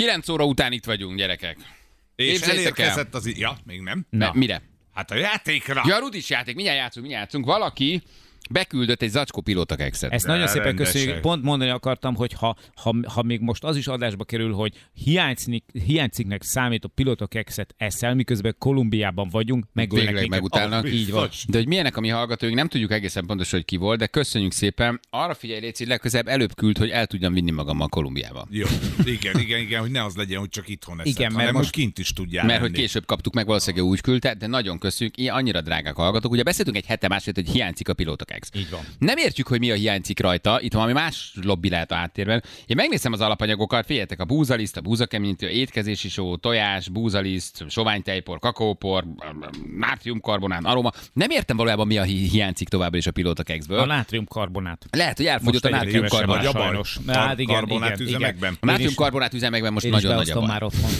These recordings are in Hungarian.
9 óra után itt vagyunk, gyerekek. És Képzeljétek el. elérkezett az... i- Ja, még nem? Na. Mire? Hát a játékra. Ja, Rudis játék, mindjárt játszunk, mindjárt játszunk. Valaki beküldött egy zacskó pilóta kekszet. Ezt nagyon De szépen rendesek. köszönjük. Pont mondani akartam, hogy ha, ha, ha még most az is adásba kerül, hogy hiányzik, hiányciknek számít a pilota kekszet eszel, miközben Kolumbiában vagyunk, megölnek Végleg megutálnak. Ah, Így van. De hogy milyenek a mi hallgatóink, nem tudjuk egészen pontosan, hogy ki volt, de köszönjük szépen. Arra figyelj, Léci, legközelebb előbb küld, hogy el tudjam vinni magammal Kolumbiába. Jó, igen, igen, igen, hogy ne az legyen, hogy csak itthon eszed, Igen, mert hanem most- kint is tudjál Mert hogy menni. később kaptuk meg, valószínűleg úgy küldte, de nagyon köszönjük, ilyen annyira drágák a hallgatók. Ugye beszéltünk egy hete másfél, hogy hiányzik a pilótakex. Így van. Nem értjük, hogy mi a hiányzik rajta, itt valami más lobby lehet a háttérben. Én megnézem az alapanyagokat, figyeljetek, a búzaliszt, a búzakeményítő, étkezési só, tojás, búzaliszt, soványtejpor, kakaópor, nátriumkarbonát, aroma. Nem értem valójában, mi a hi- hiányzik továbbra is a pilótakexből. A nátriumkarbonát. Lehet, hogy elfogyott Most a nátriumkarbonát. a sajnos. Hát igen, karbonát igen, üzemekben. A nátriumkarbonát üzemekben most Én nagyon nagy a már otthon.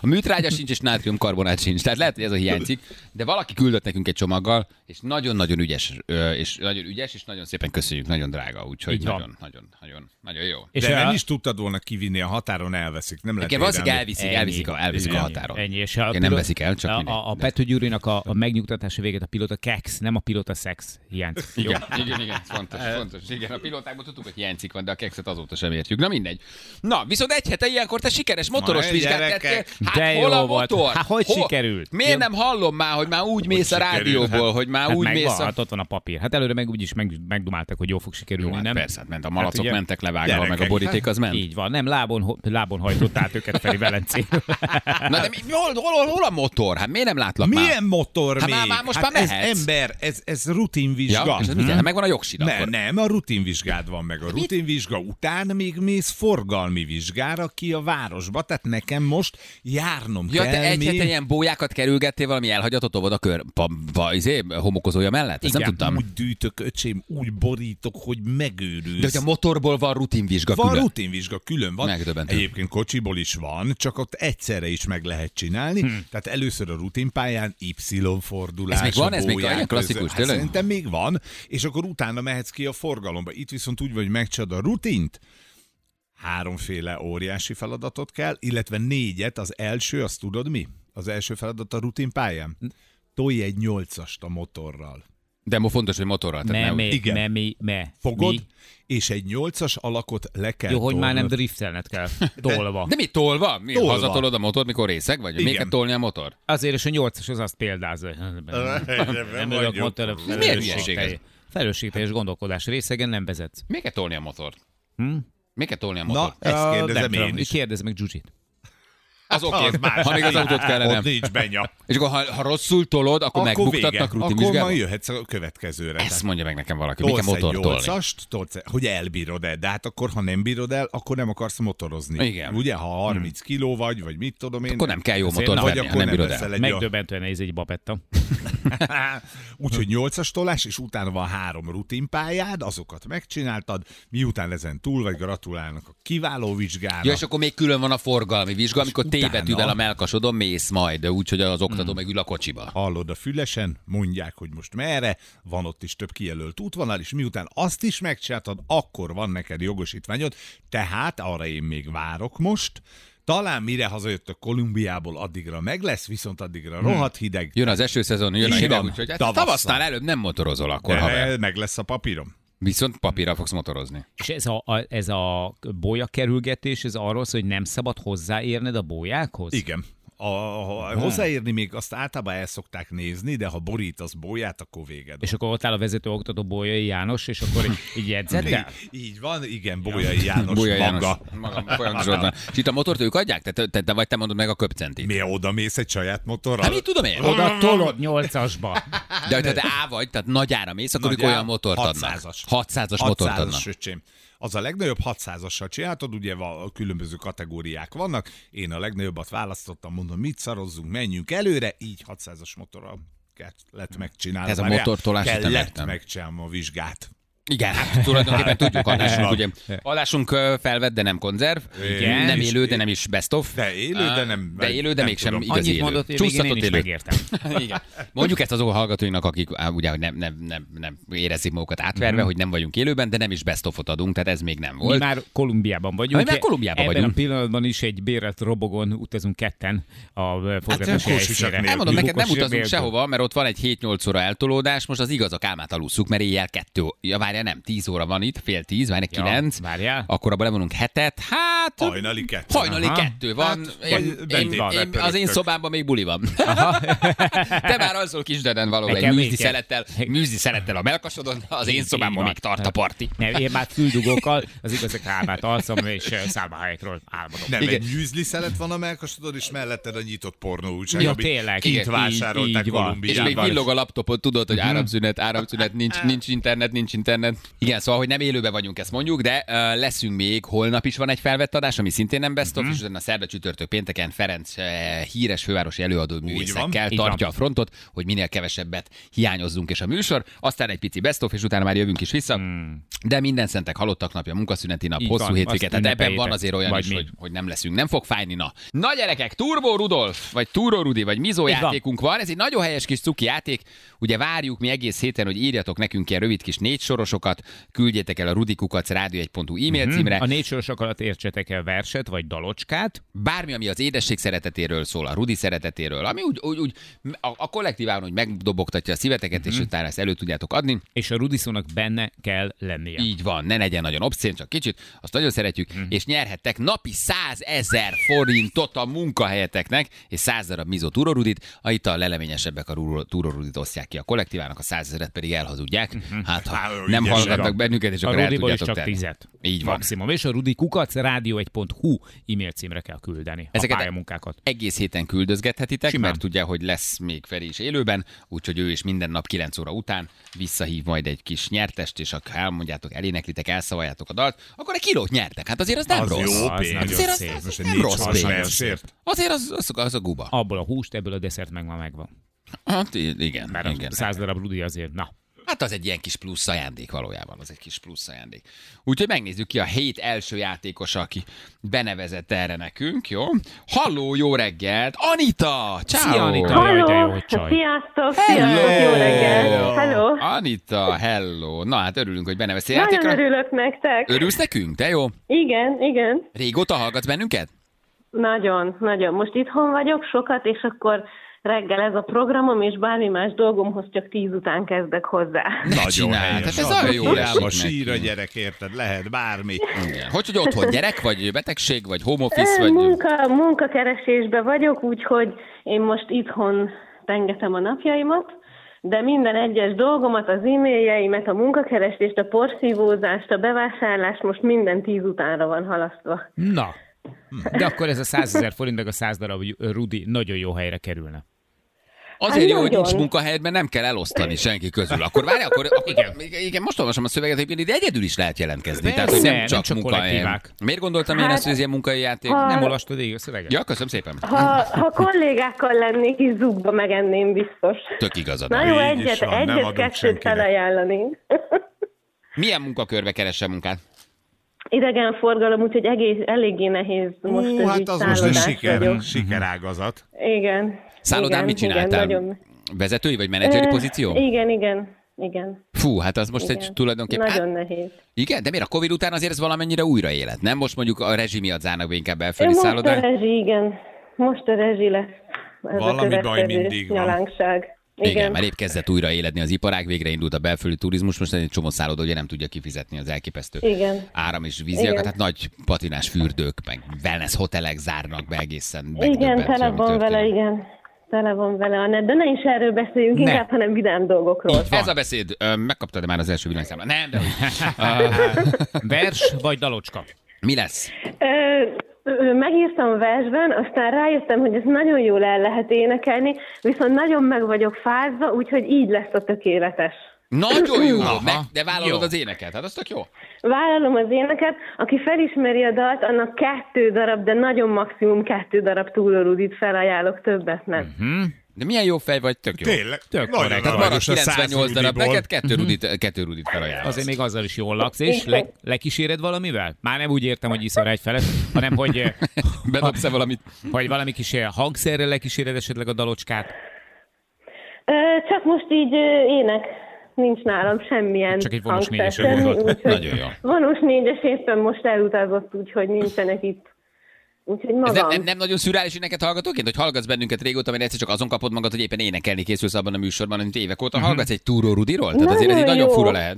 A műtrágya sincs, és nátriumkarbonát sincs. Tehát lehet, hogy ez a hiányzik. De valaki küldött nekünk egy csomaggal, és nagyon-nagyon ügyes, és nagyon ügyes, és nagyon szépen köszönjük, nagyon drága, úgyhogy nagyon, nagyon, nagyon, nagyon jó. És De a- nem is tudtad volna kivinni a határon, elveszik. Nem lehet Igen, valószínűleg elviszik, Ennyi. elviszik, a, elviszik a Ennyi. határon. Ennyi, és a Igen, nem pilot- veszik el, csak a, mindegy. a, a Pető Gyurinak a, a megnyugtatása végét a pilota kex, nem a pilota szex hiányzik. Igen, igen, igen, fontos, fontos. Igen, a pilótákból tudtuk, hogy hiányzik van, de a kekszet azóta sem értjük. Na mindegy. Na, viszont egy hete ilyenkor te sikeres motoros vizsgát tettél. Hát De hol a volt. motor? Hát hogy sikerült? Miért nem hallom már, hogy már úgy mész a rádióból, hogy már Hát úgy mész a... hát ott van a papír. Hát előre meg úgyis meg, megdumáltak, hogy jó fog sikerülni, Jó, hát nem? persze, hát ment a malacok, ugye- mentek levágva, meg a Gyerekek, boríték az ment. Így van, nem lábon, lábon hajtott át őket felé Velencé. Na de mi, hol, hol, hol, hol a motor? Hát miért nem látlak már? Milyen motor Hát még? már- már most hát már ez ember, ez, ez rutinvizsga. Ja, és ez jelent? Megvan a jogsid Ne, akkor. nem, a rutinvizsgád van meg. A rutinvizsga után még mész forgalmi vizsgára ki a városba, tehát nekem most járnom Ja, kell te egy még. hete ilyen bójákat kerülgettél valami elhagyatott óvoda kör, pa, pa, izé, homokozója mellett? Ezt nem Igen. tudtam. Úgy gyűjtök, öcsém, úgy borítok, hogy megőrülsz. De hogy a motorból van rutinvizsga Van külön. rutinvizsga, külön van. Megdöbbentő. Egyébként kocsiból is van, csak ott egyszerre is meg lehet csinálni. Hmm. Tehát először a rutinpályán Y fordulás. Ez még van? Ez még olyan klasszikus. Hát tényleg? szerintem még van, és akkor utána mehetsz ki a forgalomba. Itt viszont úgy vagy, hogy megcsinálod a rutint, háromféle óriási feladatot kell, illetve négyet. Az első, azt tudod mi? Az első feladat a rutinpályán. Tolj egy nyolcast a motorral. De mo fontos, hogy motorral. Tehát Me, nem, me, Igen. me, me, me. Fogod, Mi? és egy nyolcas alakot le kell Jó, hogy már nem tolnod. driftelned kell. Tolva. De mi tolva? Mi Tolva. hazatolod a motor, mikor részeg vagy? Még Igen. kell tolni a motor? Azért is a nyolcas az azt példázza. Nem ülök motor, miért hülyeség ez? felelősségteljes- gondolkodás részegen nem vezetsz. Még kell tolni a motort? Hm? Még kell tolni a Na, motor? ezt Ah, kérdezem én is. Kérdezz meg Zsuzsit. Az oké, más. ha még az autót kellene. Ott nincs benya. És akkor ha, ha rosszul tolod, akkor, Akkor megbuktatnak vége. Akkor rutinvizsgában? majd jöhetsz a következőre. Ezt mondja meg nekem valaki. Mi kell Tolsz egy motor tolni? nyolcast, tolsz, hogy elbírod el, de hát akkor, ha nem bírod el, akkor nem akarsz motorozni. Igen. Ugye, ha 30 kiló vagy, vagy mit tudom én. Akkor nem kell jó motor vagy ha akkor nem bírod el. Megdöbbentően nehéz egy babetta. Úgyhogy 8-as tolás, és utána van három rutinpályád, azokat megcsináltad, miután ezen túl vagy, gratulálnak a kiváló vizsgára. Ja, és akkor még külön van a forgalmi vizsga, amikor T betűvel a melkasodon mész majd, de úgy, hogy az oktató meg ül a kocsiba. hallod a fülesen, mondják, hogy most merre, van ott is több kijelölt útvonal, és miután azt is megcsináltad, akkor van neked jogosítványod, tehát arra én még várok most, talán mire hazajöttök Kolumbiából, addigra meg lesz, viszont addigra rohadt hideg, Jön az esőszezon, jön a hideg, úgyhogy hát tavasznál előbb nem motorozol akkor, haver. de meg lesz a papírom. Viszont papírral fogsz motorozni. És ez a, a, ez a bólya kerülgetés, ez arról szól, hogy nem szabad hozzáérned a bójákhoz? Igen. A, a, hozzáérni még azt általában el szokták nézni, de ha borítasz bóját, akkor véged. És akkor ott áll a vezető oktató Bolyai János, és akkor így, így? Így, így van, igen, Bolyai János Bújja maga. János. Maga folyamatosan. És itt a motort ők adják? Te, te, te, vagy te mondod meg a köpcentit? Mi oda mész egy saját motorral? Hát mit tudom én? Oda tolod nyolcasba. De hogyha te A vagy, tehát nagy ára mész, akkor ők olyan motort adnak. 600-as. 600-as motort 600-as, adnak. öcsém. Az a legnagyobb 600-assal csináltad, ugye va- különböző kategóriák vannak. Én a legnagyobbat választottam, mondom, mit szarozzunk, menjünk előre, így 600-as motorral kellett megcsinálni. Ez a motortolás, Kellett megcsinálnom a vizsgát. Igen, hát tulajdonképpen tudjuk, adásunk, ugye, adásunk felvett, de nem konzerv, Igen. nem élő, de nem is best of. De élő, de nem- De élő, de mégsem tudom. igazi Annyit élő. mondott, végén én is élő. megértem. Igen. Mondjuk ezt azok a hallgatóinknak, akik á, ugye, nem, nem, nem, nem érezik magukat átverve, hogy nem vagyunk élőben, de nem is best of-ot adunk, tehát ez még nem Mi volt. már Kolumbiában vagyunk. Mi már Kolumbiában Ebben vagyunk. a pillanatban is egy bérelt robogon utazunk ketten a forgatási nélkül. Elmondom, neked nem utazunk sehova, mert ott van egy 7-8 óra eltolódás, most az igaz, a kálmát alusszuk, mert éjjel kettő, ja várja, nem, 10 óra van itt, fél 10, várj, Ja, 9, várjál. akkor abban levonunk hetet, hát... Hajnali kettő. Hajnali Aha. kettő van. Hát, én, én, van, én, az én szobámban még buli van. Te már azzal kisdeden való egy kell. szelettel, műzli szelettel a melkasodon, az én szobámban még tart a parti. Nem, én már füldugókkal, az igaz, hogy hálmát alszom, és szálmahelyekről álmodom. Nem, Igen. egy műzli szelet van a melkasodon, és melletted a nyitott pornó újság, Ja, tényleg. kint Igen, vásárolták van. És Kolumbiában. még villog a laptopod, tudod, hogy áramszünet, áramszünet, nincs, nincs internet, nincs internet. Igen, szóval, hogy nem élőben vagyunk, ezt mondjuk, de uh, leszünk még, holnap is van egy felvett adás, ami szintén nem best of, és utána szerda csütörtök pénteken Ferenc uh, híres fővárosi előadó művészekkel tartja van. a frontot, hogy minél kevesebbet hiányozzunk és a műsor, aztán egy pici best of, és utána már jövünk is vissza. De minden szentek halottak napja, munkaszüneti nap, Így hosszú van, hétvége, tehát ebben van azért olyan Vagy is, mi. hogy, hogy nem leszünk, nem fog fájni, na. Na gyerekek, Turbo Rudolf, vagy Turbo Rudi, vagy Mizó Így van. játékunk van, ez egy nagyon helyes kis cuki játék. Ugye várjuk mi egész héten, hogy írjatok nekünk ilyen rövid kis négy sorosokat, küldjétek el a rudikukac rádió1.hu e-mail címre. A négy sorosok alatt értsetek el verset vagy dalocskát, Bármi, ami az édesség szeretetéről szól, a Rudi szeretetéről, ami úgy, úgy, úgy a, a kollektíván úgy megdobogtatja a szíveteket, és utána ezt elő tudjátok adni. és a Rudiszónak benne kell lennie. Így van, ne legyen nagyon obszén, csak kicsit, azt nagyon szeretjük, Mhm. és nyerhettek napi 100 ezer forintot a munkahelyeteknek, és 100 darab mizó túrorudit, a itt a leleményesebbek a túrorudit osztják ki a kollektívának, a 100 ezeret pedig elhazudják. Hát, ha Há, nem hallgatnak bennünket, és a akkor el Rudiból is tudjátok csak tenni. tizet. Így van. Maximum. És a Rudi kukac rádió1.hu e-mail címre kell küldeni Ezeket- a pályamunkákat. egész héten küldözgethetitek, Simán. mert tudja, hogy lesz még Feri is élőben, úgyhogy ő is minden nap 9 óra után visszahív majd egy kis nyertest, és ha elmondjátok, eléneklitek, elszavaljátok a dalt, akkor egy kilót nyertek. Hát azért az nem Az rossz. jó Az Azért az, nem rossz pénz. Azért az, az, az a guba. Abból a húst, ebből a desszert meg már megvan. Hát igen, Mert igen. száz darab Rudi azért, na. Hát az egy ilyen kis plusz ajándék valójában, az egy kis plusz ajándék. Úgyhogy megnézzük ki a hét első játékosa, aki benevezett erre nekünk, jó? Halló, jó reggelt! Anita! Ciao. Szia, Anita! Jaj, de jó, Halló! hogy csaj. Sziasztok! Sziasztok! Jó reggelt! Hello! Anita, hello! Na hát örülünk, hogy beneveztél Nagyon játékra. örülök nektek. Örülsz nekünk? De jó. Igen, igen. Régóta hallgatsz bennünket? Nagyon, nagyon. Most itthon vagyok sokat, és akkor reggel ez a programom, és bármi más dolgomhoz csak tíz után kezdek hozzá. Ne csinálj, helyes. hát ez olyan jó esik sír a gyerek, érted? Lehet bármi. Igen. Hogy, hogy otthon gyerek, vagy betegség, vagy home office, vagy... Munka, munkakeresésben vagyok, úgyhogy én most itthon tengetem a napjaimat, de minden egyes dolgomat, az e-mailjeimet, a munkakeresést, a porszívózást, a bevásárlást most minden tíz utánra van halasztva. Na. De akkor ez a 100 ezer forint, meg a 100 darab Rudi nagyon jó helyre kerülne. Azért Hát jó, hogy nincs munkahelyed, mert nem kell elosztani senki közül. Akkor várj, akkor, akkor igen. igen, most olvasom a szöveget, hogy ide egyedül is lehet jelentkezni. Tehát, hogy nem nem csak, csak munkahely. kollektívák. Miért gondoltam én Hát, ezt, hogy ez ilyen munkai játék? ha- Nem olvastad végig a szöveget? Ja, köszönöm szépen. Ha, ha kollégákkal lennék, is zugba megenném biztos. Tök igazad. Na jó, egyet, van, nem egyet, kettőt felajánlanénk. Milyen munkakörbe keresel munkát? Idegenforgalom, úgyhogy egész, eléggé nehéz most Ú, ez hát az most egy siker, vagyok. sikerágazat. Igen. Szállodán igen, mit csináltál? Igen, nagyon... Vezetői vagy menedzseri Ö, pozíció? Igen, igen, igen. Fú, hát az most egy igen. tulajdonképpen... Nagyon Hát, nehéz. igen, de miért a Covid után azért ez valamennyire újra élet, nem? Most mondjuk a rezsi miatt zárnak be inkább belföldi Most a szállodák. rezsi, igen. Most a rezsi lesz. Ez Valami a baj mindig van. Nyalánkság. Igen, Igen. mert épp kezdett újra éledni az iparág, végre indult a belföldi turizmus, most egy csomó szálloda ugye nem tudja kifizetni az elképesztő Igen. áram és víziakat, Igen. hát nagy patinás fürdők, meg wellness hotelek zárnak be egészen Igen, tele van vele, igen. Tele van vele a net, de ne is erről beszéljünk, Ne. inkább, hanem vidám dolgokról. Ez a beszéd, megkaptad már az első villanyszámlát? Nem, de Vers vagy dalocska? mi lesz? Ö, megírtam versben, aztán rájöttem, hogy ezt nagyon jól el lehet énekelni, viszont nagyon meg vagyok fázva, úgyhogy így lesz a tökéletes. Nagyon jó, Aha, meg, de vállalod jó. az éneket, hát az tök jó. Vállalom az éneket, aki felismeri a dalt, annak kettő darab, de nagyon maximum kettő darab túlorudit felajánlok, többet nem. Hm? De milyen jó fej vagy, tök jó. Tényleg, Tök nagyon korrekt. Tehát marad aranyos a 98 darab, neked kettő rudit, kettő rudit felajánlom. Azért még azzal is jól laksz, és le, lekíséred valamivel? Már nem úgy értem, hogy iszol egy felet, hanem hogy, eh, Bedobsz-e valamit? hogy valami kis eh, hangszerrel lekíséred esetleg a dalocskát. Csak most így ének nincs nálam semmilyen Csak egy semmi, gondolt. úgyhogy Nagyon jó. Vonós négyes éppen most elutazott, úgyhogy nincsenek itt. Úgyhogy Ez magam. nem, nem, nem nagyon szürális éneket hallgatóként, hogy hallgatsz bennünket régóta, mert egyszer csak azon kapod magad, hogy éppen énekelni készülsz abban a műsorban, amit évek óta hallgatsz egy túró Rudiról? Tehát azért ez így Nagyon nagyon fura lehet.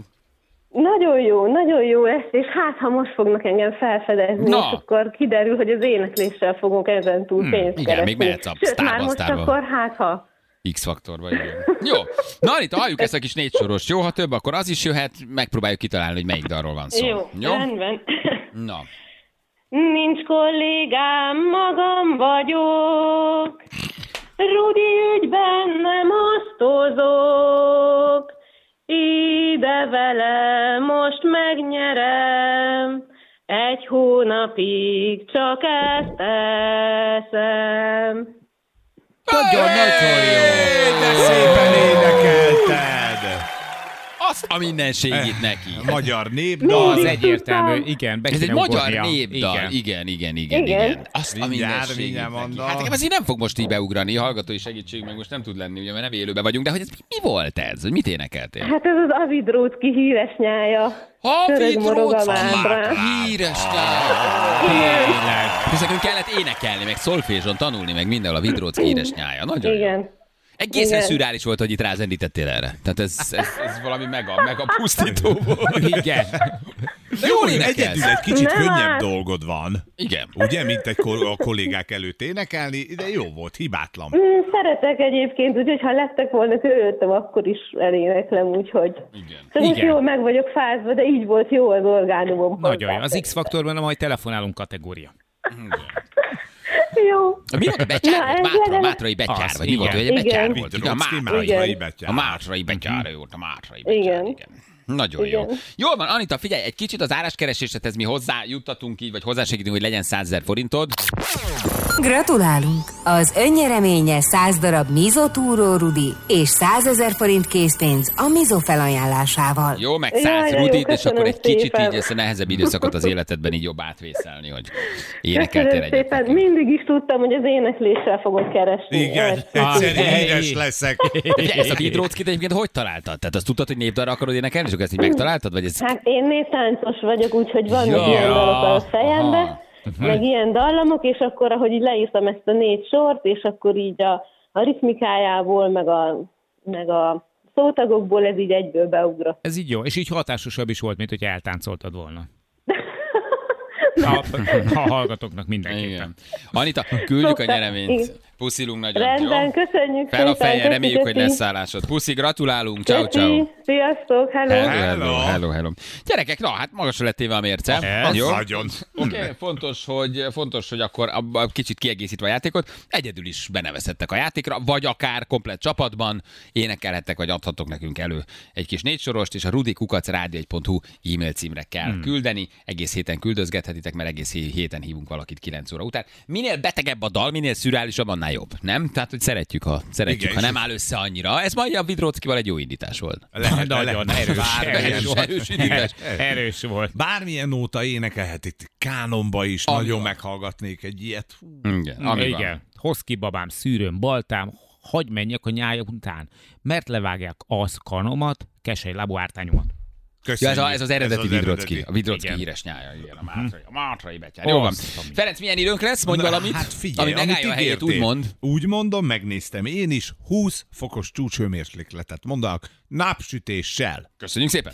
Nagyon jó, nagyon jó lesz, és hát ha most fognak engem felfedezni, Na. és akkor kiderül, hogy az énekléssel fogok ezen túl pénzt igen, keresni. még mehetsz a Sőt, már most akkor hát ha. X-faktorba, igen. Jó. Na, Anita, halljuk ezt a kis négy soros. Jó, ha több, akkor az is jöhet, megpróbáljuk kitalálni, hogy melyik dalról van szó. Jó, Jó? rendben. Na. Nincs kollégám, magam vagyok. Rudi ügyben nem osztozok. Ide vele most megnyerem. Egy hónapig csak ezt teszem. Nagyon-nagyon jó. De szépen énekelted! A mindenségit neki. Magyar népdal. Az egyértelmű, igen, Ez egy magyar népdal. Igen. Igen, igen, igen, Igen. igen. Azt a mindenségét neki. Hát nekem azért nem fog most így beugrani, hallgatói segítség meg most nem tud lenni, ugye, mert nem élőben vagyunk, de hogy ez mi, mi volt ez? Hogy mit énekeltél? Hát ez az Avidrócki híres nyája. A vádrán. Híres nyája. Tényleg. És nekünk kellett énekelni, meg szolfézson tanulni, meg mindenhol a Vidrócki híres nyája. Nagyon jó. Igen. Egészen Igen. szürális volt, hogy itt rázendítettél erre. Tehát ez, ez, ez valami mega, mega pusztító volt. Igen. De Jó, énekelsz. egyedül egy kicsit Nem könnyebb dolgod van. Igen. Ugye, mint egy kol- a kollégák előtt énekelni, de jó volt, hibátlan. Mm, Szeretek egyébként, úgyhogy ha lettek volna körülöttem, akkor is eléneklem, úgyhogy... Igen. Most Igen. jól meg vagyok fázva, de így volt jó az orgánumom. Nagyon jó. Az X-faktorban a majd telefonálunk kategória. Jó. Mi volt a betyár? Na, Mátra, mátrai betyár, Az, vagy mi volt? igen. Egy betyár Igen. volt. Igen, a Mátrai. betyár. A mátrai betyár volt, a mátrai betyár. Igen. Igen. Nagyon jó. Igen. Jól van, Anita, figyelj, egy kicsit az áráskereséshez mi hozzá juttatunk így, vagy hozzásegítünk, hogy legyen 100 ezer forintod. Gratulálunk! Az önnyereménye 100 darab Mizotúró Rudi és 100 ezer forint készpénz a Mizo felajánlásával. Jó, meg Jaj, 100 de jó, rudit, és akkor egy köszönöm kicsit szépen. így ezt a nehezebb időszakot az életedben így jobb átvészelni, hogy énekeltél egyet. szépen. Mindig is tudtam, hogy az énekléssel fogok keresni. Igen, egyszer Ah, híres leszek. Ezt a Vidróckit egyébként hogy találtad? Tehát azt tudtad, hogy népdalra akarod énekelni, és akkor ezt így megtaláltad? Vagy ez... Hát én néptáncos vagyok, úgyhogy vannak Ja. ilyen dalok a fejembe, Aha. Meg ilyen dallamok, és akkor, ahogy így leírtam ezt a négy sort, és akkor így a, a ritmikájából, meg a, meg a szótagokból ez így egyből beugrott. Ez így jó, és így hatásosabb is volt, mint hogy eltáncoltad volna. Ha, ha hallgatóknak mindenképpen. Igen. Anita, küldjük a nyereményt. Igen. Puszilunk nagyon, Rendben, jó? köszönjük Fel a fejjel, köszi, reméljük, hogy lesz szállásod. Puszi, gratulálunk, ciao, ciao. Sziasztok, hello. Hello, Hello. hello, hello. Gyerekek, na, hát magasra lett téve a mérce. Ez jó? Nagyon. Oké, okay, fontos, hogy, fontos, hogy akkor abba kicsit kiegészítve a játékot, egyedül is benevezhettek a játékra, vagy akár komplet csapatban énekelhettek, vagy adhatok nekünk elő egy kis négysorost, és a rudikukacrádió1.hu e-mail címre kell hmm. küldeni. Egész héten küldözgethetitek, mert egész hé- héten hívunk valakit 9 óra után. Minél betegebb a dal, minél szürálisabb, annál jobb. Nem? Tehát, hogy szeretjük, ha, szeretjük, Igen, ha nem áll össze annyira. Ez majd a Vidrockival egy jó indítás volt. Lehet, Nagyon lehet. erős, erős, erős, erős indítás. erős volt. Bármilyen nóta énekelhet itt kánonba is, Ami nagyon meghallgatnék egy ilyet. Hú, Igen, ami Igen. Hozz ki babám, szűrőm, baltám, hagy menjek a nyája után, mert levágják az kanomat, kesely lábú ártányomat. Ja, ez, Köszönjük. a, ez az eredeti Vidrocki. A Vidrocki Igen. híres nyája. Igen, a Mátrai, a Mátrai betyár. Jó van. Ferenc, milyen időnk lesz? Mondj Na, valamit. Hát figyelj, ami amit megállja a helyét, ígértél. úgy mond. Úgy mondom, megnéztem én is, 20 fokos csúcshőmérsékletet mondanak napsütéssel. Köszönjük szépen.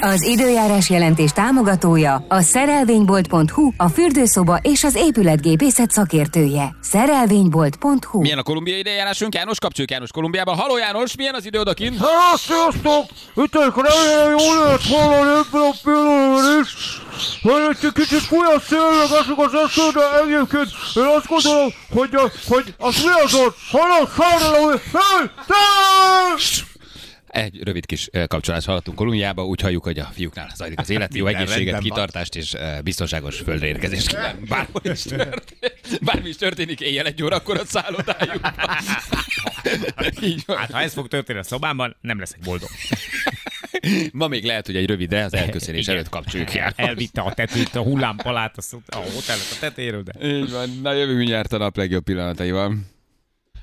Az időjárás jelentés támogatója a szerelvénybolt.hu, a fürdőszoba és az épületgépészet szakértője. Szerelvénybolt.hu Milyen a kolumbiai időjárásunk? János, kapcsoljuk János Kolumbiába. Haló János, milyen az idő odakint? Hát, sziasztok! Itt egy lehet hallani ebben a pillanatban is. Mert egy kicsit fúj a szél, meg azok az eső, de egyébként én azt gondolom, hogy, hogy az mi az ott? Hallod, hey, hey! Egy rövid kis kapcsolást hallottunk Kolumbiába, úgy halljuk, hogy a fiúknál zajlik az élet, jó egészséget, van. kitartást és biztonságos földre érkezést kívánunk. Bárhol is történik, bármi is történik, éjjel egy órakor a szállodájukban. Így van. Hát ha ez fog történni a szobámban, nem leszek boldog. Ma még lehet, hogy egy rövidre az elköszönés előtt kapcsoljuk ki. Elvitte a tetőt, a hullámpalát, a, szó- a hotelet a tetejéről, de... Így van. Na jövünk mindjárt a nap legjobb pillanataival.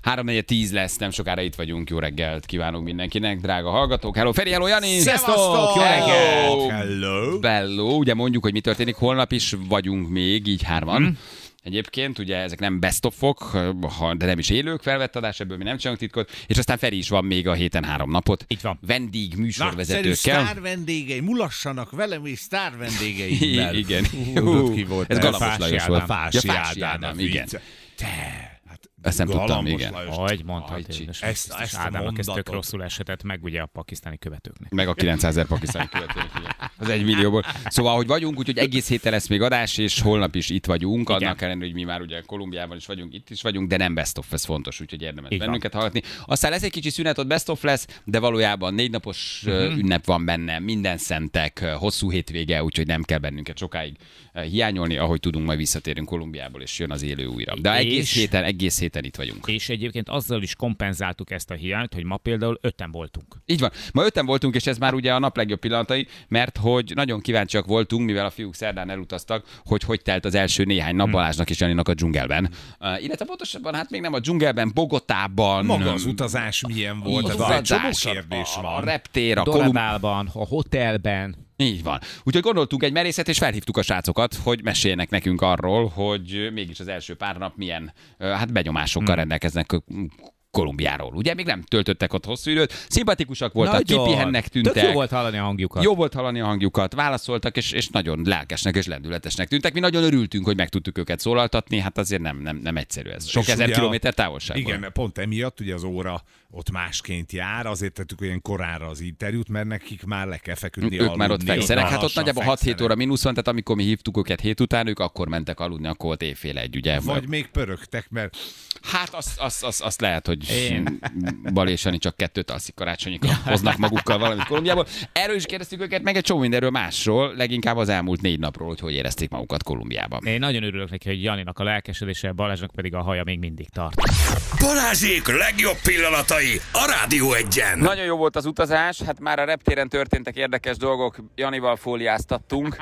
3 4 10 lesz, nem sokára itt vagyunk. Jó reggelt kívánunk mindenkinek, drága hallgatók. Hello, Feri, hello, Jani! Sziasztok! Jó reggelt! Hello! Bello, ugye mondjuk, hogy mi történik, holnap is vagyunk még, így hárman. Mhm. Egyébként ugye ezek nem best of-ok, ha- de nem is élők felvett adás, ebből mi nem csinálunk titkot, és aztán Feri is van még a héten három napot. Így van. Vendég műsorvezetőkkel. sztár vendégei, mulassanak velem és sztár vendégeimmel. I- igen. Tudod, ki volt Ez? Galambos Lajos Ádám. volt. Fási, Ja, Fási Ádám, Ádám, igen. Te, Ezt nem tudtam, igen. Lajos. Hogy mondtad, Ajcsi. Ezt- ezt, ezt Ádámnak ez tök rosszul eshetett meg ugye a pakisztáni követőknek. Meg a 900 ezer pakisztáni követőnek, igen. Az egy millióból. Szóval, hogy vagyunk, úgyhogy egész héten lesz még adás, és holnap is itt vagyunk. Igen. Annak ellenére, hogy mi már ugye Kolumbiában is vagyunk, itt is vagyunk, de nem best of, ez fontos, úgyhogy érdemes van. bennünket hallgatni. Aztán lesz egy kicsi szünet, ott best of lesz, de valójában négy napos uh-huh. ünnep van benne, minden szentek, hosszú hétvége, úgyhogy nem kell bennünket sokáig hiányolni, ahogy tudunk, majd visszatérünk Kolumbiából, és jön az élő újra. De egész És- héten, egész héten itt vagyunk. És egyébként azzal is kompenzáltuk ezt a hiányt, hogy ma például öten voltunk. Így van. Ma öten voltunk, és ez már ugye a nap legjobb pillanatai, mert hogy nagyon kíváncsiak voltunk, mivel a fiúk szerdán elutaztak, hogy hogy telt az első néhány nap Balázsnak és Janinak a dzsungelben. Uh, illetve pontosabban, hát még nem a dzsungelben, Bogotában. Maga az utazás milyen volt? Csomó utazás, kérdés a, a van. reptér, a kolum... Doradálban, a hotelben. Így van. Úgyhogy gondoltunk egy merészet, és felhívtuk a srácokat, hogy meséljenek nekünk arról, hogy mégis az első pár nap milyen hát benyomásokkal Hmm. rendelkeznek Kolumbiáról. Ugye még nem töltöttek ott hosszú időt, szimpatikusak voltak, Nagyon. kipihennek tűntek. Tök jó volt hallani a hangjukat. Jó volt hallani a hangjukat, válaszoltak, és, és nagyon lelkesnek és lendületesnek tűntek. Mi nagyon örültünk, hogy meg tudtuk őket szólaltatni, hát azért nem, nem, nem egyszerű ez. Sok És ezer kilométer távolságban. Igen, pont emiatt ugye az óra ott másként jár, azért tettük olyan korára az interjút, mert nekik már le kell feküdni Ők már ott aludni, fekszenek. Hát ott nagyjából 6-7 fekszenek. óra mínusz van, tehát amikor mi hívtuk őket hét után, ők akkor mentek aludni, akkor volt éjfél egy, ugye? Vagy még pörögtek, mert Hát azt, azt, azt, azt lehet, hogy Én. Balésani csak kettőt alszik karácsonyikor, hoznak magukkal valamit Kolumbiából. Erről is kérdeztük őket, meg egy csomó mindenről másról, leginkább az elmúlt négy napról, hogy hogy érezték magukat Kolumbiában. Én nagyon örülök neki, hogy Janinak a lelkesedése, Balázsnak pedig a haja még mindig tart. Balázsék legjobb pillanatai a Rádió egyen. Nagyon jó volt az utazás, hát már a reptéren történtek érdekes dolgok, Janival fóliáztattunk.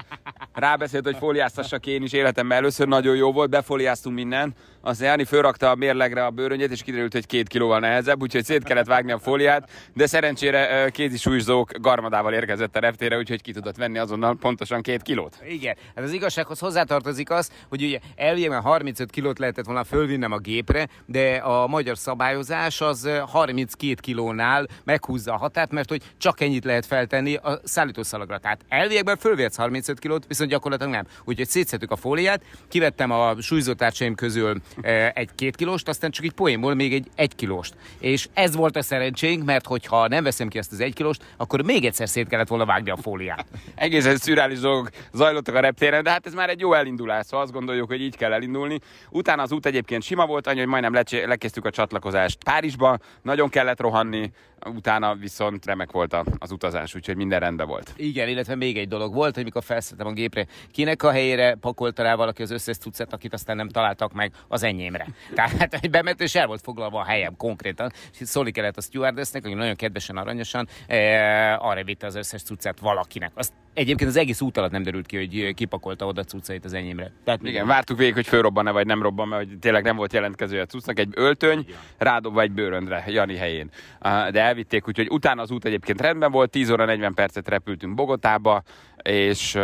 Rábeszélt, hogy fóliáztassak én is életemben először, nagyon jó volt, befóliáztunk minden. Aztán Jani fölrakta a mérlegre a bőröngyét, és kiderült, hogy két kilóval nehezebb, úgyhogy szét kellett vágni a fóliát, de szerencsére kézi súlyzók garmadával érkezett a reptére, úgyhogy ki tudott venni azonnal pontosan két kilót. Igen, hát az igazsághoz hozzátartozik az, hogy ugye elvileg 35 kilót lehetett volna fölvinnem a gépre, de a magyar szabályozás az ö, 32 kilónál meghúzza a határt, mert hogy csak ennyit lehet feltenni a szállítószalagra. Tehát elviekben fölvihetsz 35 kilót, viszont gyakorlatilag nem. Úgyhogy szétszettük a fóliát, kivettem a súlyzótársaim közül egy két kilóst, aztán csak egy poénból még egy egy kilóst. És ez volt a szerencsénk, mert hogyha nem veszem ki ezt az egy kilóst, akkor még egyszer szét kellett volna vágni a fóliát. egészen szürális dolgok zajlottak a reptéren, de hát ez már egy jó elindulás, szóval azt gondoljuk, hogy így kell elindulni. Utána az út egyébként sima volt, annyi, hogy majdnem lecsé- lekezdtük a csatlakozást Párizsba, nagyon kellett rohanni, utána viszont remek volt az utazás, úgyhogy minden rendben volt. Igen, illetve még egy dolog volt, hogy mikor felszálltam a gépre, kinek a helyére pakolta rá valaki az összes cuccet, akit aztán nem találtak meg az enyémre. Tehát, hogy bement, és el volt foglalva a helyem konkrétan. És szóli kellett a stewardessnek, aki nagyon kedvesen, aranyosan e, arra vitte az összes cuccet valakinek. Azt egyébként az egész út alatt nem derült ki, hogy kipakolta oda cuccait az enyémre. Tehát Igen, vártuk végig, hogy fölrobban-e vagy nem robban, mert hogy tényleg nem volt jelentkezője a cuccnak. Egy öltöny rádobva egy bőröndre, Jani helyén. De elvitték, úgyhogy utána az út egyébként rendben volt, 10 óra 40 percet repültünk Bogotába, és,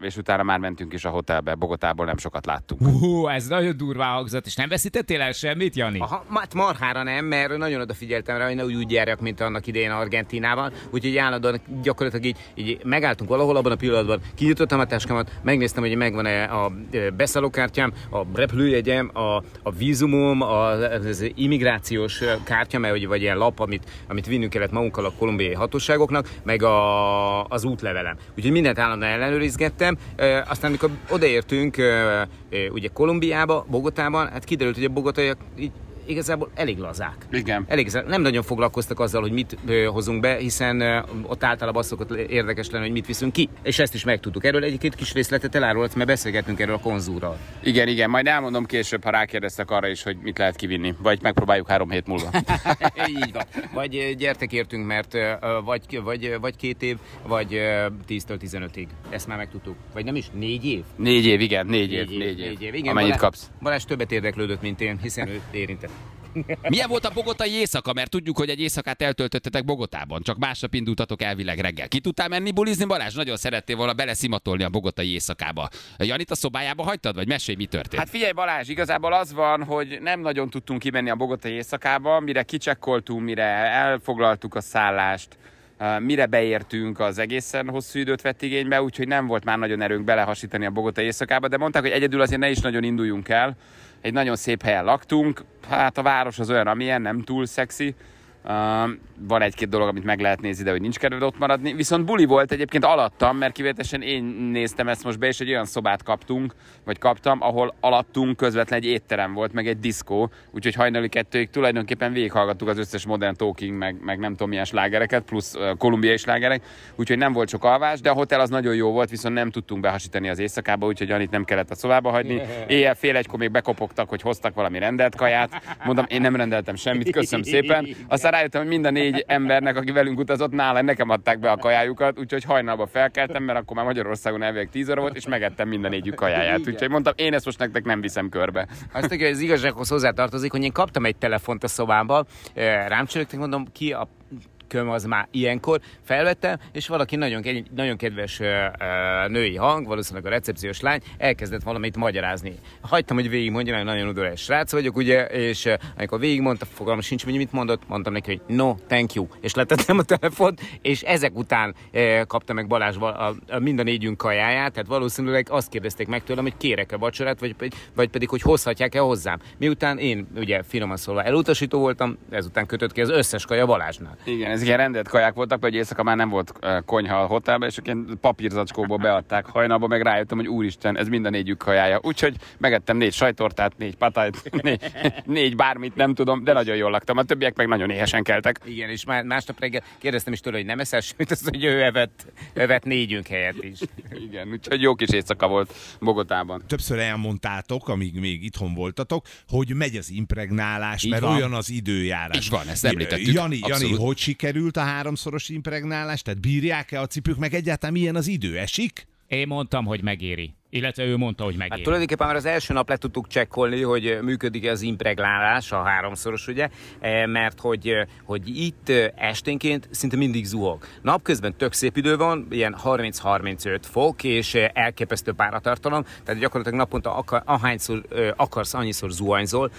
és utána már mentünk is a hotelbe. Bogotából nem sokat láttunk. Hú, ez nagyon durvá hangzott, és nem veszítettél el semmit, Jani? Aha, hát marhára nem, mert nagyon odafigyeltem rá, hogy ne úgy, úgy járjak, mint annak idején Argentinában. Úgyhogy állandóan gyakorlatilag így, így megálltunk valahol abban a pillanatban, kinyitottam a táskámat, megnéztem, hogy megvan-e a beszállókártyám, a repülőjegyem, a, a vízumom, a, az immigrációs mert ugye, vagy ilyen lap, amit, amit vinnünk kellett magunkkal a kolumbiai hatóságoknak, meg a, az útlevelem. Úgyhogy mindent állandóan ellenőrizgettem. Aztán, amikor odaértünk ugye Kolumbiába, Bogotában, hát kiderült, hogy a bogotaiak így igazából elég lazák. Igen. Elég, nem nagyon foglalkoztak azzal, hogy mit ö, hozunk be, hiszen ö, ott általában az szokott érdekes lenni, hogy mit viszünk ki. És ezt is megtudtuk. Erről egy-két kis részletet elárulsz, mert beszélgettünk erről a konzúrral. Igen, igen, majd elmondom később, ha rákérdeztek arra is, hogy mit lehet kivinni. Vagy megpróbáljuk három hét múlva. Így van. Vagy gyertek értünk, mert ö, vagy, vagy, vagy két év, vagy ö, 10-től 15-ig. Ezt már megtudtuk. Vagy nem is? Négy év? Négy év, igen, négy év, négy év. négy év. Igen, Amennyit Balázs- kapsz. Balázs többet érdeklődött, mint én, hiszen ő érintett. Milyen volt a bogotai éjszaka? Mert tudjuk, hogy egy éjszakát eltöltöttetek Bogotában. Csak másnap indultatok elvileg reggel. Ki tudtál menni bulizni, Balázs? Nagyon szerettél volna beleszimatolni a bogotai éjszakába. Janit a szobájába hagytad, vagy mesélj, mi történt? Hát figyelj Balázs, igazából az van, hogy nem nagyon tudtunk kimenni a bogotai éjszakába, mire kicsekkoltunk, mire elfoglaltuk a szállást, Uh, mire beértünk, az egészen hosszú időt vett igénybe, úgyhogy nem volt már nagyon erőnk belehasítani a Bogota éjszakába, de mondták, hogy egyedül azért ne is nagyon induljunk el. Egy nagyon szép helyen laktunk, hát a város az olyan, amilyen, nem túl szexi. Van egy-két dolog, amit meg lehet nézni, de hogy nincs kedved ott maradni. Viszont buli volt egyébként alattam, mert kivételesen én néztem ezt most be, és egy olyan szobát kaptunk, vagy kaptam, ahol alattunk közvetlen egy étterem volt, meg egy diszkó, úgyhogy hajnali kettőig tulajdonképpen végighallgattuk az összes modern talking, meg, meg nem tudom milyen slágereket, plusz kolumbiai slágerek, úgyhogy nem volt sok alvás, de a hotel az nagyon jó volt, viszont nem tudtunk behasítani az éjszakába, úgyhogy Anit nem kellett a szobába hagyni. Éjjel fél egykor még bekopogtak, hogy hoztak valami rendelt kaját. Mondom, én nem rendeltem semmit, köszönöm szépen. Aztán rájöttem, hogy mind a négy embernek, aki velünk utazott, nála nekem adták be a kajájukat, úgyhogy hajnalba felkeltem, mert akkor már Magyarországon elvileg 10 óra volt, és megettem minden négyük kajáját. Úgyhogy mondtam, én ezt most nektek nem viszem körbe. Azt hogy az igazsághoz hozzátartozik, hogy én kaptam egy telefont a szobámba, eh, rám csörögtek, mondom, ki a köm az már ilyenkor. Felvettem, és valaki nagyon, nagyon kedves női hang, valószínűleg a recepciós lány, elkezdett valamit magyarázni. Hagytam, hogy végigmondja, mert nagyon udvarias srác vagyok, ugye, és ö, amikor végigmondta, fogalmam sincs, hogy mit mondott, mondtam neki, hogy no, thank you, és letettem a telefont, és ezek után ö, kapta meg Balázs a, a, mind a négyünk kajáját, tehát valószínűleg azt kérdezték meg tőlem, hogy kérek-e vacsorát, vagy, vagy pedig, hogy hozhatják-e hozzám. Miután én, ugye, finoman szólva elutasító voltam, ezután kötött ki az összes kaja Balázsnál. Igen, ezek ilyen rendelt kaják voltak, hogy éjszaka már nem volt ö, konyha a hotelben, és ők ilyen papírzacskóból beadták hajnalba, meg rájöttem, hogy úristen, ez mind a négyük kajája. Úgyhogy megettem négy sajtortát, négy patájt, négy, négy bármit, nem tudom, de nagyon jól laktam. A többiek meg nagyon éhesen keltek. Igen, és már másnap reggel kérdeztem is tőle, hogy nem eszel semmit, azt hogy ő evett, evett négyünk helyett is. Igen, úgyhogy jó kis éjszaka volt Bogotában. Többször elmondtátok, amíg még itthon voltatok, hogy megy az impregnálás, Így mert van. olyan az időjárás. Így van, ezt említettük. Jani, Jani, hogy sikerült a háromszoros impregnálás? Tehát bírják-e a cipők, meg egyáltalán milyen az idő? Esik? Én mondtam, hogy megéri. Illetve ő mondta, hogy Hát megéri. tulajdonképpen már az első nap le tudtuk csekkolni, hogy működik az impregnálás, a háromszoros, ugye, Eh, mert hogy, hogy itt esténként szinte mindig zuhog. Napközben tök szép idő van, ilyen 30-35 fok, és elképesztő páratartalom, tehát gyakorlatilag naponta akar, ahányszor akarsz, annyiszor zuhanyzol,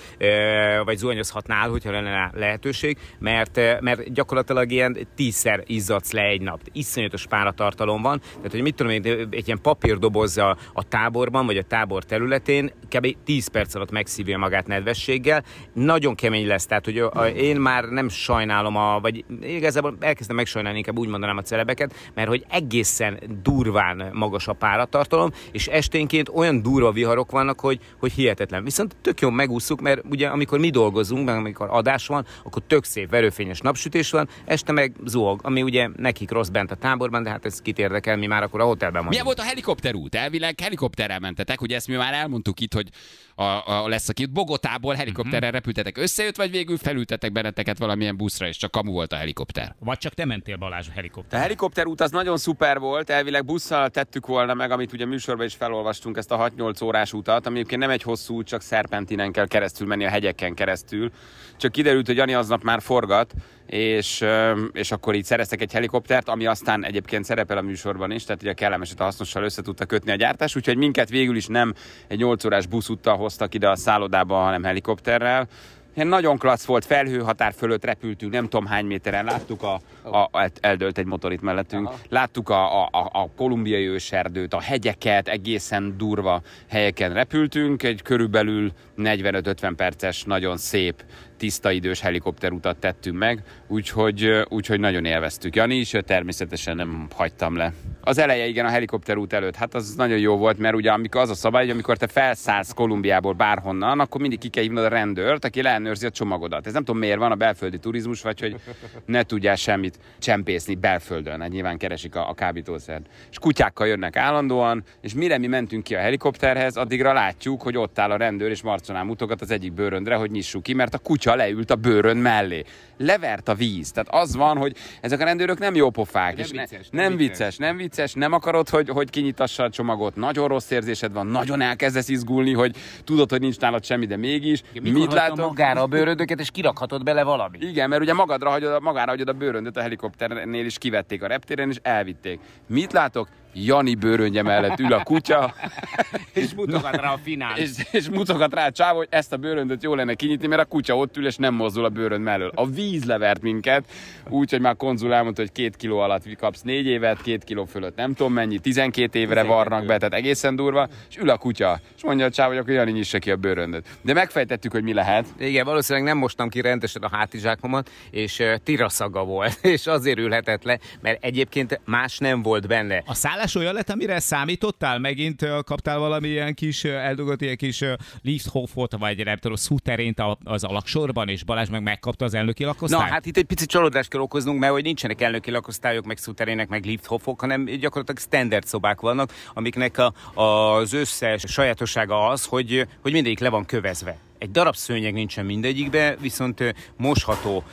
vagy zuhanyozhatnál, hogyha lenne lehetőség, mert, mert gyakorlatilag ilyen tízszer izzadsz le egy nap. Iszonyatos páratartalom van, tehát hogy mit tudom én, egy ilyen papírdoboz a, a táborban, vagy a tábor területén kb. 10 perc alatt megszívja magát nedvességgel. Nagyon kemény lesz, tehát hogy a, én már nem sajnálom, a, vagy igazából elkezdem megsajnálni, inkább úgy mondanám a celebeket, mert hogy egészen durván magas a páratartalom, és esténként olyan durva viharok vannak, hogy, hogy hihetetlen. Viszont tök jó megúszuk, mert ugye amikor mi dolgozunk, meg amikor adás van, akkor tök szép verőfényes napsütés van, este meg zuhog, ami ugye nekik rossz bent a táborban, de hát ez kit érdekel, mi már akkor a hotelben vagyunk. Milyen volt a helikopterút? Elvileg helikopterrel mentetek, ugye ezt mi már elmondtuk itt, hogy a, a lesz, aki Bogotából helikopterrel repültetek. Összejött, vagy végül felültetek benneteket valamilyen buszra, és csak kamu volt a helikopter? Vagy csak te mentél Balázs a A helikopter. helikopterút az nagyon szuper volt, elvileg busszal tettük volna meg, amit ugye műsorban is felolvastunk, ezt a 6-8 órás utat, ami egyébként nem egy hosszú út, csak szerpentinen kell keresztül menni a hegyeken keresztül. Csak kiderült, hogy Jani aznap már forgat, és, és akkor így szereztek egy helikoptert, ami aztán egyébként szerepel a műsorban is, tehát ugye a kellemeset a hasznossal össze tudta kötni a gyártás, úgyhogy minket végül is nem egy 8 órás buszúttal hoztak ide a szállodába, hanem helikopterrel. Ilyen nagyon klassz volt, felhőhatár fölött repültünk, nem tudom hány méteren, láttuk a, a, a eldölt egy motor itt mellettünk, láttuk a, a, a, a kolumbiai őserdőt, a hegyeket, egészen durva helyeken repültünk, egy körülbelül 45-50 perces, nagyon szép, tiszta idős helikopterutat tettünk meg, úgyhogy, úgyhogy nagyon élveztük. Jani is, természetesen nem hagytam le. Az eleje, igen, a helikopterút előtt, hát az nagyon jó volt, mert ugye amikor az a szabály, hogy amikor te felszállsz Kolumbiából bárhonnan, akkor mindig ki kell hívnod a rendőrt, aki lenne ellenőrzi a csomagodat. Ez nem tudom miért van a belföldi turizmus, vagy hogy ne tudjál semmit csempészni belföldön. Hát nyilván keresik a, a kábítószert. És kutyákkal jönnek állandóan, és mire mi mentünk ki a helikopterhez, addigra látjuk, hogy ott áll a rendőr, és marconál mutogat az egyik bőröndre, hogy nyissuk ki, mert a kutya leült a bőrön mellé. Levert a víz. Tehát az van, hogy ezek a rendőrök nem jó pofák. Nem és ne- vicces, nem nem vicces, nem vicces, nem akarod, hogy, hogy kinyitassa a csomagot, nagyon rossz érzésed van, nagyon elkezdesz izgulni, hogy tudod, hogy nincs nálad semmi, de mégis. Mikor Mit látom? magára a bőrödöket, és kirakhatod bele valami. Igen, mert ugye magadra hagyod, magára hagyod a bőröndöt a helikopternél is kivették a reptéren, és elvitték. Mit látok? Jani bőröndje mellett ül a kutya, És mutogat rá a finál. és, és mutogat rá a csávó, hogy ezt a bőröndöt jó lenne kinyitni, mert a kutya ott ül, és nem mozdul a bőrönd mellől. A víz levert minket, úgyhogy már konzul elmondta, hogy két kiló alatt kapsz négy évet, két kiló fölött nem tudom mennyi, 12 évre varnak be, tehát egészen durva, és ül a kutya, és mondja a csávó, hogy akkor Jani nyissa ki a bőröndöt. De megfejtettük, hogy mi lehet. Igen, valószínűleg nem mostam ki rendesen a hátizsákomat, és tiraszaga volt, és azért ülhetett le, mert egyébként más nem volt benne. A szállás olyan lett, amire számítottál? Megint kaptál valami ilyen kis eldugott ilyen kis ö, Liefhofot, vagy nem tudom, szúterént a- az alaksorban, és Balázs meg megkapta az elnöki Na, lakosztályt? hát itt egy picit csalódást kell okoznunk, mert hogy nincsenek elnöki lakosztályok, meg szuterének, meg lifthofok, hanem gyakorlatilag standard szobák vannak, amiknek a, az összes sajátossága az, hogy, hogy mindegyik le van kövezve. Egy darab szőnyeg nincsen mindegyikbe, viszont mosható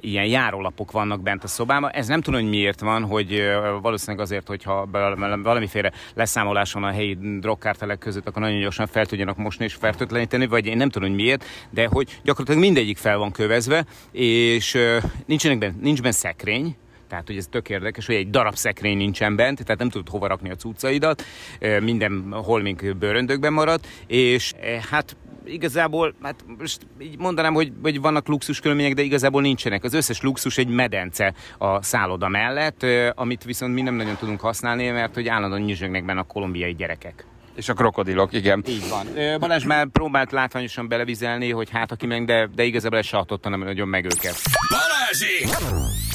ilyen járólapok vannak bent a szobában. Ez nem tudom, hogy miért van, hogy valószínűleg azért, hogyha val- valamiféle leszámolás van a helyi drogkártelek között, akkor nagyon gyorsan fel tudjanak mosni és fertőtleníteni, vagy én nem tudom, hogy miért, de hogy gyakorlatilag mindegyik fel van kövezve, és nincsenek benne, nincs benne szekrény, tehát, hogy ez tök érdekes, hogy egy darab szekrény nincsen bent, tehát nem tudod hova rakni a cuccaidat, minden holmink bőröndökben marad, és hát igazából, hát most így mondanám, hogy, hogy vannak luxus körülmények, de igazából nincsenek. Az összes luxus egy medence a szálloda mellett, amit viszont mi nem nagyon tudunk használni, mert hogy állandóan nyüzsögnek benne a kolumbiai gyerekek. És a krokodilok, igen. Így van. Balázs már próbált látványosan belevizelni, hogy hát aki meg, de, de igazából ez se hatotta nem nagyon meg őket. Balázsi!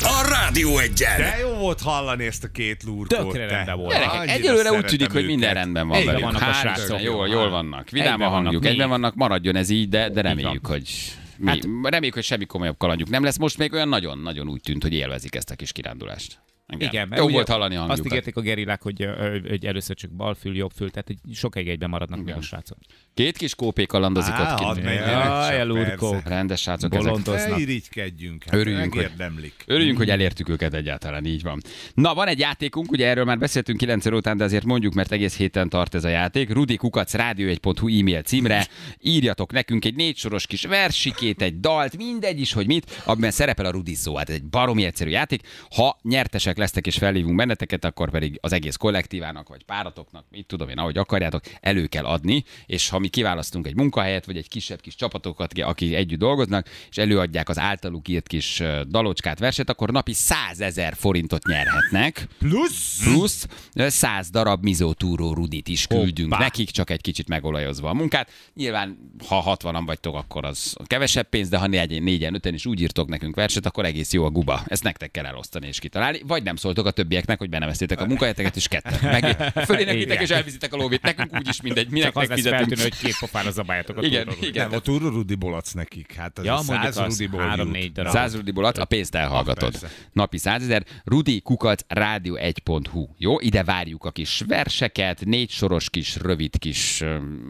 A Rádió egyen! De jó volt hallani ezt a két lurkót. Tökre rendben volt. Gyerekek, egyelőre úgy tűnik, hogy minden rendben van Egyben velük. vannak a Hál' srácok. Jól, jól vannak. Vidám a hangjuk, egyben vannak, maradjon ez így, de, de reméljük, hogy mi, Hát- reméljük, hogy semmi komolyabb kalandjuk nem lesz. Most még olyan nagyon-nagyon úgy tűnt, hogy élvezik ezt a kis kirándulást. Igen, mert Jó ugye volt hallani a Azt hangjukat. ígérték a gerillák, hogy, hogy először csak bal fül, jobb fül, tehát hogy sokáig egyben maradnak még a srácok. Két kis kópé kalandozik Á, ott kint. Jaj, elurkók. Rendes srácok ezek. Bolondoznak. Ne irigykedjünk, hát Örüljünk, hogy- megérdemlik. Örüljünk, hogy elértük őket egyáltalán, így van. Na, van egy játékunk, ugye erről már beszéltünk 9 óra után, de azért mondjuk, mert egész héten tart ez a játék. Rudi Kukac rádió1.hu e-mail címre írjatok nekünk egy négy soros kis versikét, egy dalt, mindegy is, hogy mit, amiben szerepel a Rudi szó. Hát ez egy baromi egyszerű játék. Ha nyertesek lesztek és felhívunk benneteket, akkor pedig az egész kollektívának vagy páratoknak, mit tudom én, ahogy akarjátok, elő kell adni, és ha mi kiválasztunk egy munkahelyet, vagy egy kisebb kis csapatokat, akik együtt dolgoznak, és előadják az általuk írt kis dalocskát, verset, akkor napi 100 ezer forintot nyerhetnek. Plusz? Plusz ö, 100 darab mizótúró rudit is küldünk Hoppá. nekik, csak egy kicsit megolajozva a munkát. Nyilván, ha 60-an vagytok, akkor az kevesebb pénz, de ha négyen, négyen, öten is úgy írtok nekünk verset, akkor egész jó a guba. Ezt nektek kell elosztani és kitalálni. Vagy nem szóltok a többieknek, hogy beneveztétek a munkahelyeteket, és ketten. Meg fölénekítek és elviszitek a lóvét. Nekünk úgyis mindegy, minek az feltűnő, hogy két pofára zabáljátok a Igen, igen. Nem, a túró rudiból adsz nekik. Hát az Ja, a mondjuk száz az rudiból három-négy jut. darab. 100 rudiból adsz, a pénzt elhallgatod. persze. Napi 100 ezer. Rudi Kukac rádió1.hu. Jó, ide várjuk a kis verseket, négy soros kis, rövid kis,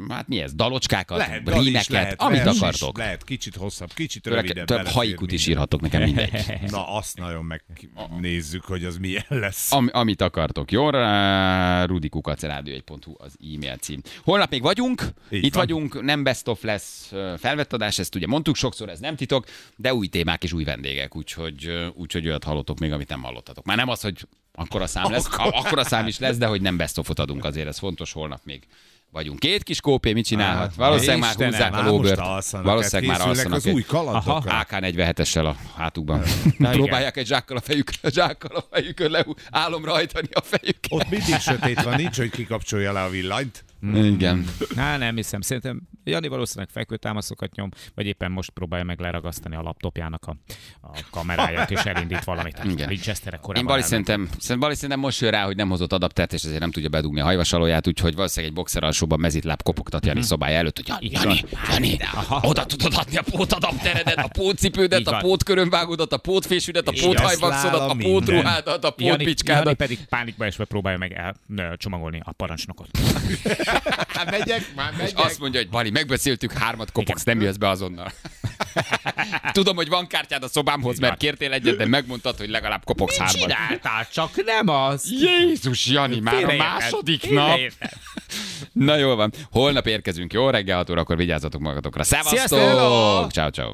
hát mi ez, dalocskákat, Lehet, rímeket, lehet, amit akartok. Lehet, kicsit hosszabb, kicsit rövidebb. Több haikut is írhatok nekem mindegy. Na, azt nagyon megnézzük, hogy az milyen lesz. Am, amit akartok, jó? Rá- Rudi Kukac rádió1.hu az e-mail cím. Holnap még vagyunk, Így itt van. vagyunk, nem best of lesz ö, felvett adás, ezt ugye mondtuk sokszor, ez nem titok, de új témák és új vendégek, úgyhogy, úgyhogy olyat hallotok még, amit nem hallottatok. Már nem az, hogy akkor a szám lesz, akkor a szám is lesz, de hogy nem best adunk azért, ez fontos, holnap még vagyunk. Két kis kópé mit csinálhat? Valószínűleg már Istenem, húzzák a most lóbört. alszanak, Valószínűleg hát már alszanak. az új kalandokra. AK-47-essel a hátukban. Na igen. Próbálják egy zsákkal a fejük, zsákkal a fejükön le, álomra hajtani a fejüket. Ott mindig sötét van, nincs, hogy kikapcsolja le a villanyt. Igen. Há, nem hiszem. Szerintem Jani valószínűleg fekvőtámaszokat nyom, vagy éppen most próbálja meg leragasztani a laptopjának a, a kameráját, és elindít valamit. Igen. Winchesterek Én korábban Bali elment. szerintem, Bali szerintem most jön rá, hogy nem hozott adaptert, és ezért nem tudja bedugni a hajvasalóját, úgyhogy valószínűleg egy boxer alsóban mezitláb kopogtat Jani szobája előtt, hogy Jani, Jani, Jani, oda tudod adni a pótadapteredet, a pótcipődet, a van. pótkörömbágódat, a pótfésűdet, a póthajvaxodat, a pótruhádat, a Jani, Jani pótpicskádat. pedig pánikba esve próbálja meg csomagolni a parancsnokot. Megyek, már És megyek. azt mondja, hogy Bali, megbeszéltük, hármat kopogsz, nem jössz be azonnal. Tudom, hogy van kártyád a szobámhoz, mert kértél egyet, de megmondtad, hogy legalább kopogsz hármat. Csináltál, csak nem az. Jézus, Jani, már a második nap. Na jól van. Holnap érkezünk, jó? Reggel 6 órakor vigyázzatok magatokra. Szevasztok! Ciao, ciao.